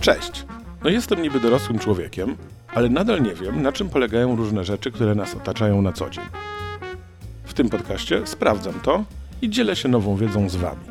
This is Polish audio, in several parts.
Cześć. No jestem niby dorosłym człowiekiem, ale nadal nie wiem, na czym polegają różne rzeczy, które nas otaczają na co dzień. W tym podcaście sprawdzam to i dzielę się nową wiedzą z Wami.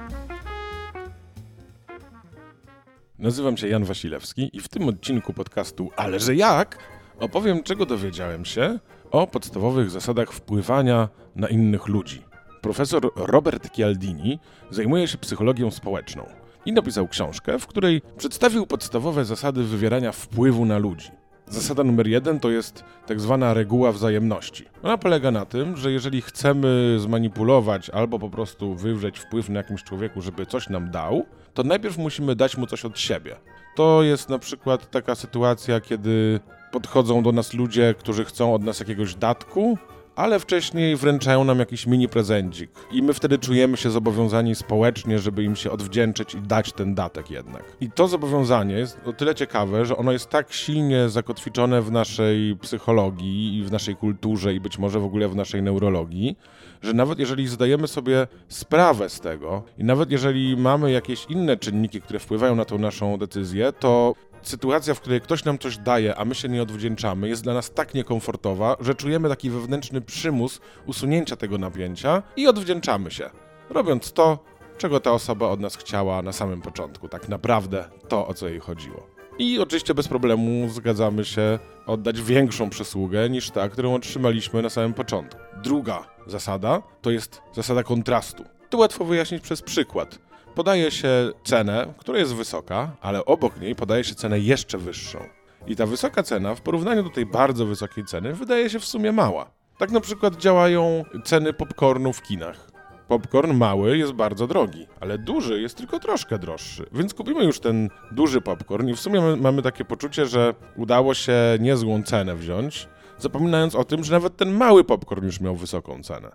Nazywam się Jan Wasilewski i w tym odcinku podcastu Ale że jak opowiem, czego dowiedziałem się o podstawowych zasadach wpływania na innych ludzi. Profesor Robert Cialdini zajmuje się psychologią społeczną i napisał książkę, w której przedstawił podstawowe zasady wywierania wpływu na ludzi. Zasada numer jeden to jest tak zwana reguła wzajemności. Ona polega na tym, że jeżeli chcemy zmanipulować albo po prostu wywrzeć wpływ na jakimś człowieku, żeby coś nam dał, to najpierw musimy dać mu coś od siebie. To jest na przykład taka sytuacja, kiedy podchodzą do nas ludzie, którzy chcą od nas jakiegoś datku, ale wcześniej wręczają nam jakiś mini prezencik i my wtedy czujemy się zobowiązani społecznie, żeby im się odwdzięczyć i dać ten datek jednak. I to zobowiązanie jest o tyle ciekawe, że ono jest tak silnie zakotwiczone w naszej psychologii i w naszej kulturze i być może w ogóle w naszej neurologii, że nawet jeżeli zdajemy sobie sprawę z tego i nawet jeżeli mamy jakieś inne czynniki, które wpływają na tą naszą decyzję, to sytuacja, w której ktoś nam coś daje, a my się nie odwdzięczamy, jest dla nas tak niekomfortowa, że czujemy taki wewnętrzny przymus usunięcia tego napięcia i odwdzięczamy się, robiąc to, czego ta osoba od nas chciała na samym początku, tak naprawdę to, o co jej chodziło. I oczywiście bez problemu zgadzamy się oddać większą przysługę niż ta, którą otrzymaliśmy na samym początku. Druga zasada to jest zasada kontrastu. To łatwo wyjaśnić przez przykład podaje się cenę, która jest wysoka, ale obok niej podaje się cenę jeszcze wyższą. I ta wysoka cena w porównaniu do tej bardzo wysokiej ceny wydaje się w sumie mała. Tak na przykład działają ceny popcornu w kinach. Popcorn mały jest bardzo drogi, ale duży jest tylko troszkę droższy. Więc kupimy już ten duży popcorn i w sumie mamy takie poczucie, że udało się niezłą cenę wziąć, zapominając o tym, że nawet ten mały popcorn już miał wysoką cenę.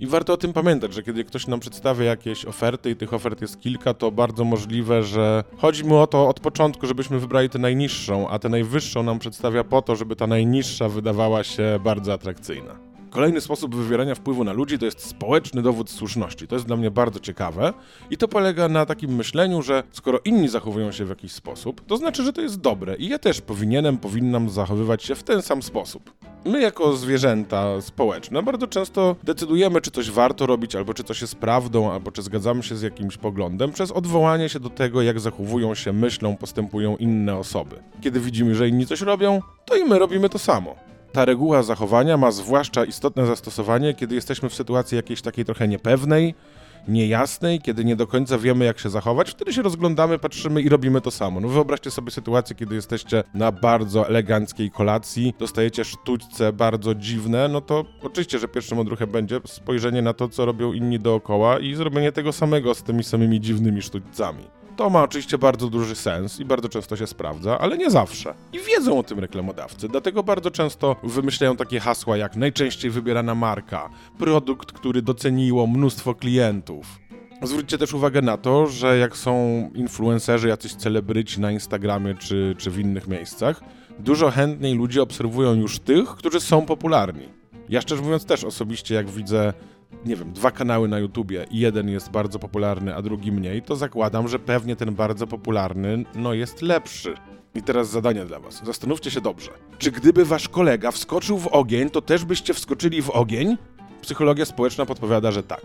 I warto o tym pamiętać, że kiedy ktoś nam przedstawia jakieś oferty i tych ofert jest kilka, to bardzo możliwe, że chodzi mu o to od początku, żebyśmy wybrali tę najniższą, a tę najwyższą nam przedstawia po to, żeby ta najniższa wydawała się bardzo atrakcyjna. Kolejny sposób wywierania wpływu na ludzi to jest społeczny dowód słuszności. To jest dla mnie bardzo ciekawe i to polega na takim myśleniu, że skoro inni zachowują się w jakiś sposób, to znaczy, że to jest dobre i ja też powinienem, powinnam zachowywać się w ten sam sposób. My, jako zwierzęta społeczne, bardzo często decydujemy, czy coś warto robić, albo czy coś jest prawdą, albo czy zgadzamy się z jakimś poglądem, przez odwołanie się do tego, jak zachowują się, myślą, postępują inne osoby. Kiedy widzimy, że inni coś robią, to i my robimy to samo. Ta reguła zachowania ma zwłaszcza istotne zastosowanie, kiedy jesteśmy w sytuacji jakiejś takiej trochę niepewnej, niejasnej, kiedy nie do końca wiemy, jak się zachować, wtedy się rozglądamy, patrzymy i robimy to samo. No wyobraźcie sobie sytuację, kiedy jesteście na bardzo eleganckiej kolacji, dostajecie sztućce bardzo dziwne, no to oczywiście, że pierwszym odruchem będzie spojrzenie na to, co robią inni dookoła i zrobienie tego samego z tymi samymi dziwnymi sztućcami. To ma oczywiście bardzo duży sens i bardzo często się sprawdza, ale nie zawsze. I wiedzą o tym reklamodawcy, dlatego bardzo często wymyślają takie hasła jak najczęściej wybierana marka, produkt, który doceniło mnóstwo klientów. Zwróćcie też uwagę na to, że jak są influencerzy, jacyś celebryci na Instagramie czy, czy w innych miejscach, dużo chętniej ludzie obserwują już tych, którzy są popularni. Ja szczerze mówiąc też osobiście, jak widzę nie wiem, dwa kanały na YouTubie i jeden jest bardzo popularny, a drugi mniej, to zakładam, że pewnie ten bardzo popularny, no jest lepszy. I teraz zadanie dla was. Zastanówcie się dobrze. Czy gdyby wasz kolega wskoczył w ogień, to też byście wskoczyli w ogień? Psychologia społeczna podpowiada, że tak.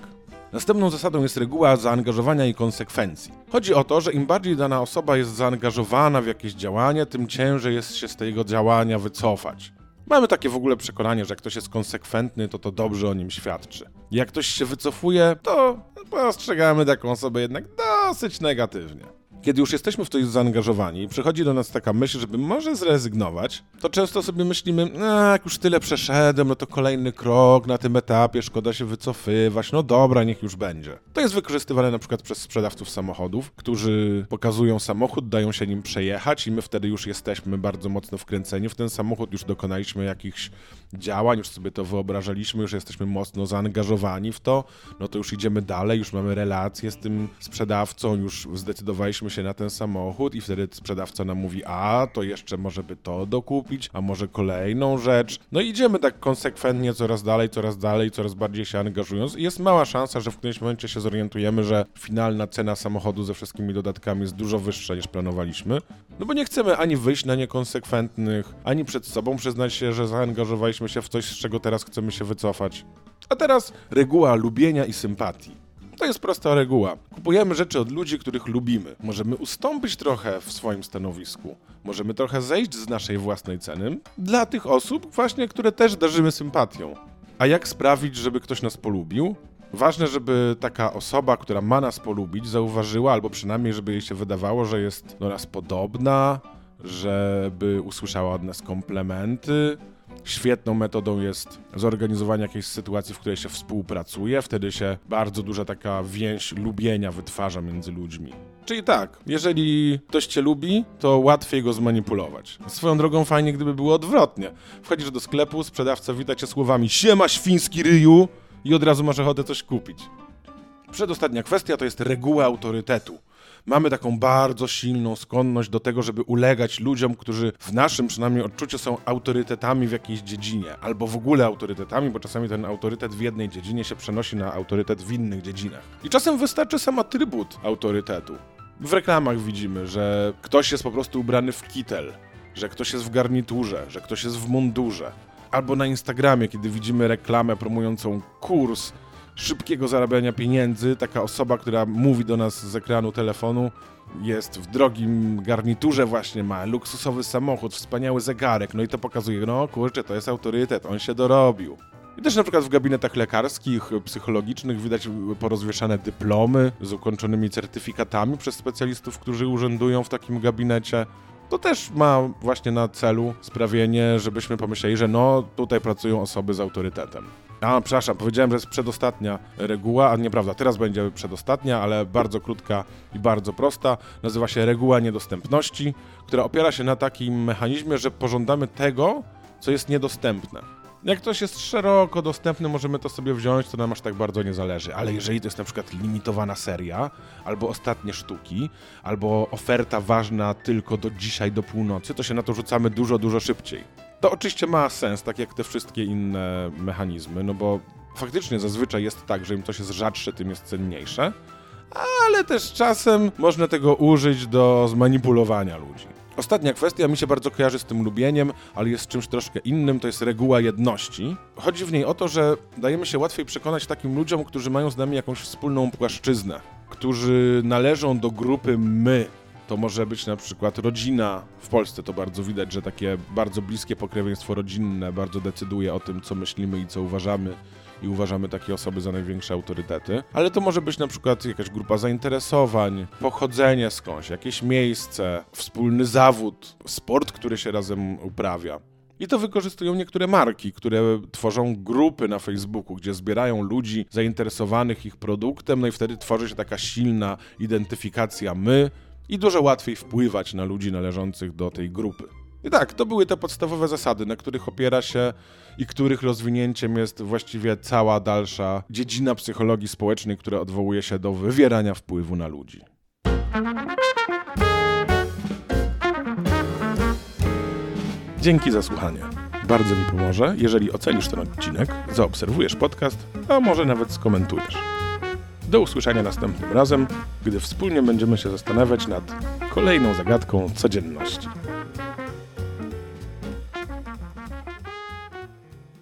Następną zasadą jest reguła zaangażowania i konsekwencji. Chodzi o to, że im bardziej dana osoba jest zaangażowana w jakieś działanie, tym ciężej jest się z tego działania wycofać. Mamy takie w ogóle przekonanie, że jak ktoś jest konsekwentny, to to dobrze o nim świadczy. Jak ktoś się wycofuje, to postrzegamy taką osobę jednak dosyć negatywnie. Kiedy już jesteśmy w coś zaangażowani, przychodzi do nas taka myśl, żeby może zrezygnować, to często sobie myślimy, no, jak już tyle przeszedłem, no to kolejny krok na tym etapie, szkoda się wycofywać, no dobra, niech już będzie. To jest wykorzystywane na przykład przez sprzedawców samochodów, którzy pokazują samochód, dają się nim przejechać i my wtedy już jesteśmy bardzo mocno wkręceni w ten samochód, już dokonaliśmy jakichś działań, już sobie to wyobrażaliśmy, już jesteśmy mocno zaangażowani w to, no to już idziemy dalej, już mamy relacje z tym sprzedawcą, już zdecydowaliśmy się na ten samochód i wtedy sprzedawca nam mówi, a to jeszcze może by to dokupić, a może kolejną rzecz. No idziemy tak konsekwentnie coraz dalej, coraz dalej, coraz bardziej się angażując i jest mała szansa, że w którymś momencie się zorientujemy, że finalna cena samochodu ze wszystkimi dodatkami jest dużo wyższa niż planowaliśmy. No bo nie chcemy ani wyjść na niekonsekwentnych, ani przed sobą przyznać się, że zaangażowaliśmy się w coś, z czego teraz chcemy się wycofać. A teraz reguła lubienia i sympatii. To jest prosta reguła. Kupujemy rzeczy od ludzi, których lubimy. Możemy ustąpić trochę w swoim stanowisku. Możemy trochę zejść z naszej własnej ceny dla tych osób właśnie, które też darzymy sympatią. A jak sprawić, żeby ktoś nas polubił? Ważne, żeby taka osoba, która ma nas polubić, zauważyła, albo przynajmniej, żeby jej się wydawało, że jest do nas podobna, żeby usłyszała od nas komplementy. Świetną metodą jest zorganizowanie jakiejś sytuacji, w której się współpracuje, wtedy się bardzo duża taka więź lubienia wytwarza między ludźmi. Czyli tak, jeżeli ktoś cię lubi, to łatwiej go zmanipulować. Swoją drogą fajnie, gdyby było odwrotnie. Wchodzisz do sklepu, sprzedawca wita cię słowami siema świński ryju i od razu masz ochotę coś kupić. Przedostatnia kwestia to jest reguła autorytetu mamy taką bardzo silną skłonność do tego, żeby ulegać ludziom, którzy w naszym przynajmniej odczuciu są autorytetami w jakiejś dziedzinie, albo w ogóle autorytetami, bo czasami ten autorytet w jednej dziedzinie się przenosi na autorytet w innych dziedzinach. I czasem wystarczy sam atrybut autorytetu. W reklamach widzimy, że ktoś jest po prostu ubrany w kitel, że ktoś jest w garniturze, że ktoś jest w mundurze. Albo na Instagramie, kiedy widzimy reklamę promującą kurs szybkiego zarabiania pieniędzy, taka osoba, która mówi do nas z ekranu telefonu, jest w drogim garniturze właśnie, ma luksusowy samochód, wspaniały zegarek, no i to pokazuje, no kurczę, to jest autorytet, on się dorobił. I też na przykład w gabinetach lekarskich, psychologicznych widać porozwieszane dyplomy z ukończonymi certyfikatami przez specjalistów, którzy urzędują w takim gabinecie. To też ma właśnie na celu sprawienie, żebyśmy pomyśleli, że no tutaj pracują osoby z autorytetem. A, przepraszam, powiedziałem, że jest przedostatnia reguła, a nieprawda, teraz będzie przedostatnia, ale bardzo krótka i bardzo prosta. Nazywa się reguła niedostępności, która opiera się na takim mechanizmie, że pożądamy tego, co jest niedostępne. Jak coś jest szeroko dostępne, możemy to sobie wziąć, to nam aż tak bardzo nie zależy. Ale jeżeli to jest na przykład limitowana seria, albo ostatnie sztuki, albo oferta ważna tylko do dzisiaj, do północy, to się na to rzucamy dużo, dużo szybciej. To oczywiście ma sens, tak jak te wszystkie inne mechanizmy, no bo faktycznie zazwyczaj jest tak, że im coś jest rzadsze, tym jest cenniejsze, ale też czasem można tego użyć do zmanipulowania ludzi. Ostatnia kwestia mi się bardzo kojarzy z tym lubieniem, ale jest czymś troszkę innym, to jest reguła jedności. Chodzi w niej o to, że dajemy się łatwiej przekonać takim ludziom, którzy mają z nami jakąś wspólną płaszczyznę, którzy należą do grupy my, to może być na przykład rodzina. W Polsce to bardzo widać, że takie bardzo bliskie pokrewieństwo rodzinne bardzo decyduje o tym, co myślimy i co uważamy i uważamy takie osoby za największe autorytety. Ale to może być na przykład jakaś grupa zainteresowań, pochodzenie skądś, jakieś miejsce, wspólny zawód, sport, który się razem uprawia. I to wykorzystują niektóre marki, które tworzą grupy na Facebooku, gdzie zbierają ludzi zainteresowanych ich produktem, no i wtedy tworzy się taka silna identyfikacja my, i dużo łatwiej wpływać na ludzi należących do tej grupy. I tak, to były te podstawowe zasady, na których opiera się i których rozwinięciem jest właściwie cała dalsza dziedzina psychologii społecznej, która odwołuje się do wywierania wpływu na ludzi. Dzięki za słuchanie. Bardzo mi pomoże, jeżeli ocenisz ten odcinek, zaobserwujesz podcast, a może nawet skomentujesz. Do usłyszenia następnym razem, gdy wspólnie będziemy się zastanawiać nad kolejną zagadką codzienności.